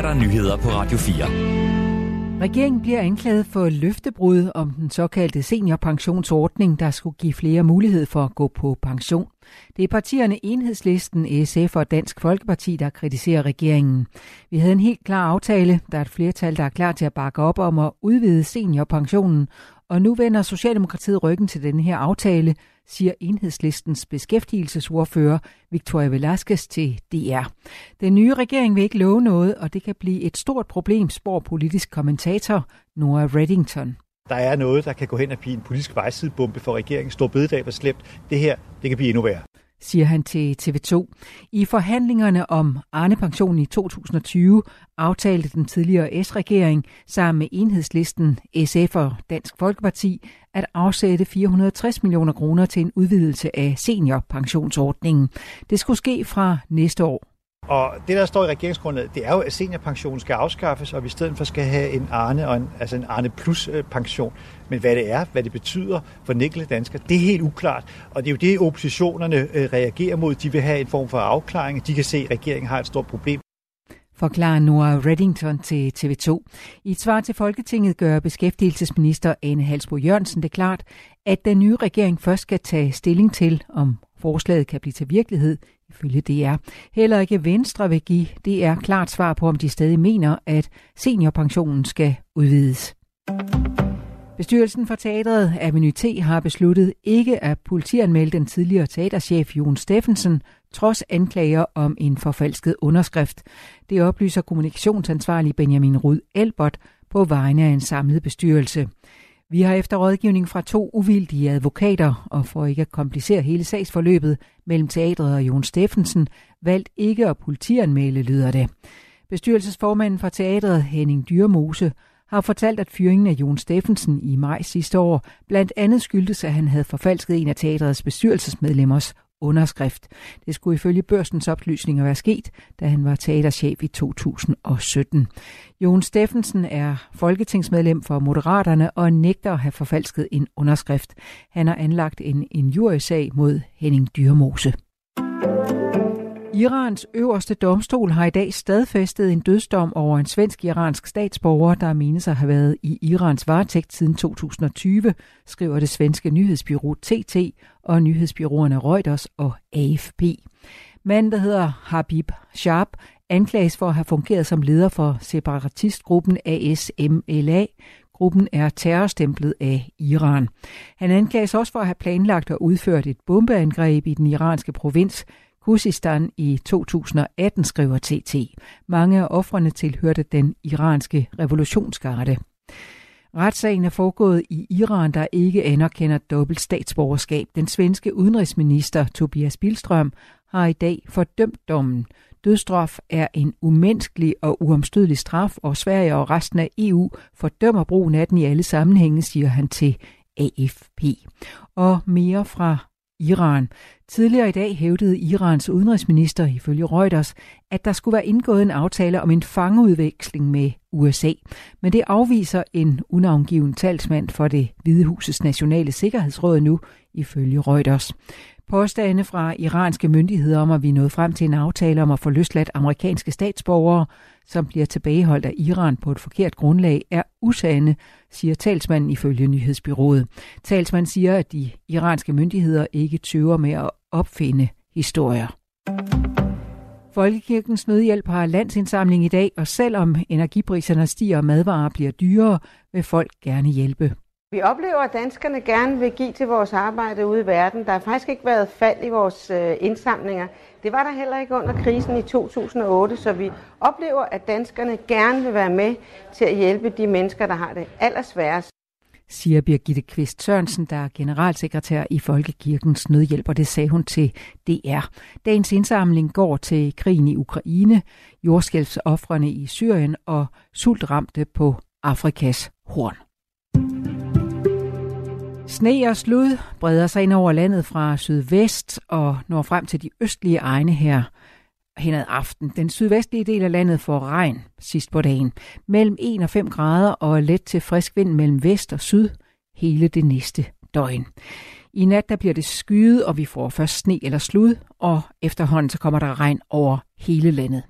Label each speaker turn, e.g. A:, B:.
A: er der nyheder på Radio 4.
B: Regeringen bliver anklaget for løftebrud om den såkaldte seniorpensionsordning, der skulle give flere mulighed for at gå på pension. Det er partierne Enhedslisten, SF og Dansk Folkeparti, der kritiserer regeringen. Vi havde en helt klar aftale. Der er et flertal, der er klar til at bakke op om at udvide seniorpensionen. Og nu vender Socialdemokratiet ryggen til denne her aftale, siger enhedslistens beskæftigelsesordfører Victoria Velasquez til DR. Den nye regering vil ikke love noget, og det kan blive et stort problem, spår politisk kommentator Nora Reddington.
C: Der er noget, der kan gå hen og blive en politisk vejsidebombe for regeringen. Stor bededag var slemt. Det her, det kan blive endnu værre
B: siger han til TV2. I forhandlingerne om Arne-pensionen i 2020 aftalte den tidligere S-regering sammen med enhedslisten SF og Dansk Folkeparti at afsætte 460 millioner kroner til en udvidelse af seniorpensionsordningen. Det skulle ske fra næste år.
C: Og det, der står i regeringsgrundlaget, det er jo, at seniorpensionen skal afskaffes, og vi i stedet for skal have en Arne, og en, altså en Arne Plus øh, pension. Men hvad det er, hvad det betyder for den enkelte dansker, det er helt uklart. Og det er jo det, oppositionerne øh, reagerer mod. De vil have en form for afklaring. De kan se, at regeringen har et stort problem
B: forklarer Nora Reddington til TV2. I et svar til Folketinget gør beskæftigelsesminister Anne Halsbo Jørgensen det klart, at den nye regering først skal tage stilling til, om forslaget kan blive til virkelighed ifølge DR. Heller ikke Venstre vil give DR klart svar på, om de stadig mener, at seniorpensionen skal udvides. Bestyrelsen for teatret Avenue T har besluttet ikke at politianmelde den tidligere teaterchef Jon Steffensen, trods anklager om en forfalsket underskrift. Det oplyser kommunikationsansvarlig Benjamin Rud Elbert på vegne af en samlet bestyrelse. Vi har efter rådgivning fra to uvildige advokater, og for ikke at komplicere hele sagsforløbet mellem teatret og Jon Steffensen, valgt ikke at politianmelde, lyder det. Bestyrelsesformanden for teatret, Henning Dyrmose, har fortalt, at fyringen af Jon Steffensen i maj sidste år blandt andet skyldtes, at han havde forfalsket en af teatrets bestyrelsesmedlemmers underskrift. Det skulle ifølge børsens oplysninger være sket, da han var teaterchef i 2017. Jon Steffensen er folketingsmedlem for Moderaterne og nægter at have forfalsket en underskrift. Han har anlagt en injuriesag mod Henning Dyrmose. Irans øverste domstol har i dag stadfæstet en dødsdom over en svensk-iransk statsborger, der menes at have været i Irans varetægt siden 2020, skriver det svenske nyhedsbyrå TT og nyhedsbyråerne Reuters og AFP. Manden, der hedder Habib Sharp, anklages for at have fungeret som leder for separatistgruppen ASMLA. Gruppen er terrorstemplet af Iran. Han anklages også for at have planlagt og udført et bombeangreb i den iranske provins Khuzestan i 2018, skriver TT. Mange af offrene tilhørte den iranske revolutionsgarde. Retssagen er foregået i Iran, der ikke anerkender dobbelt statsborgerskab. Den svenske udenrigsminister Tobias Bilstrøm har i dag fordømt dommen. Dødstraf er en umenneskelig og uomstødelig straf, og Sverige og resten af EU fordømmer brugen af den i alle sammenhænge, siger han til AFP. Og mere fra Iran. Tidligere i dag hævdede Irans udenrigsminister ifølge Reuters, at der skulle være indgået en aftale om en fangeudveksling med USA. Men det afviser en unavngiven talsmand for det Hvide Husets Nationale Sikkerhedsråd nu, ifølge Reuters. Påstande fra iranske myndigheder om, at vi er nået frem til en aftale om at få løsladt amerikanske statsborgere, som bliver tilbageholdt af Iran på et forkert grundlag, er usande, siger talsmanden ifølge nyhedsbyrået. Talsmanden siger, at de iranske myndigheder ikke tøver med at opfinde historier. Folkekirkens Nødhjælp har landsindsamling i dag, og selvom energipriserne stiger og madvarer bliver dyrere, vil folk gerne hjælpe.
D: Vi oplever, at danskerne gerne vil give til vores arbejde ude i verden. Der har faktisk ikke været fald i vores øh, indsamlinger. Det var der heller ikke under krisen i 2008, så vi oplever, at danskerne gerne vil være med til at hjælpe de mennesker, der har det allersværest
B: siger Birgitte Kvist Sørensen, der er generalsekretær i Folkekirkens Nødhjælp, og det sagde hun til DR. Dagens indsamling går til krigen i Ukraine, jordskælvsoffrene i Syrien og sultramte på Afrikas horn. Sne og slud breder sig ind over landet fra sydvest og når frem til de østlige egne her hen ad aften. Den sydvestlige del af landet får regn sidst på dagen. Mellem 1 og 5 grader og let til frisk vind mellem vest og syd hele det næste døgn. I nat der bliver det skyet, og vi får først sne eller slud, og efterhånden så kommer der regn over hele landet.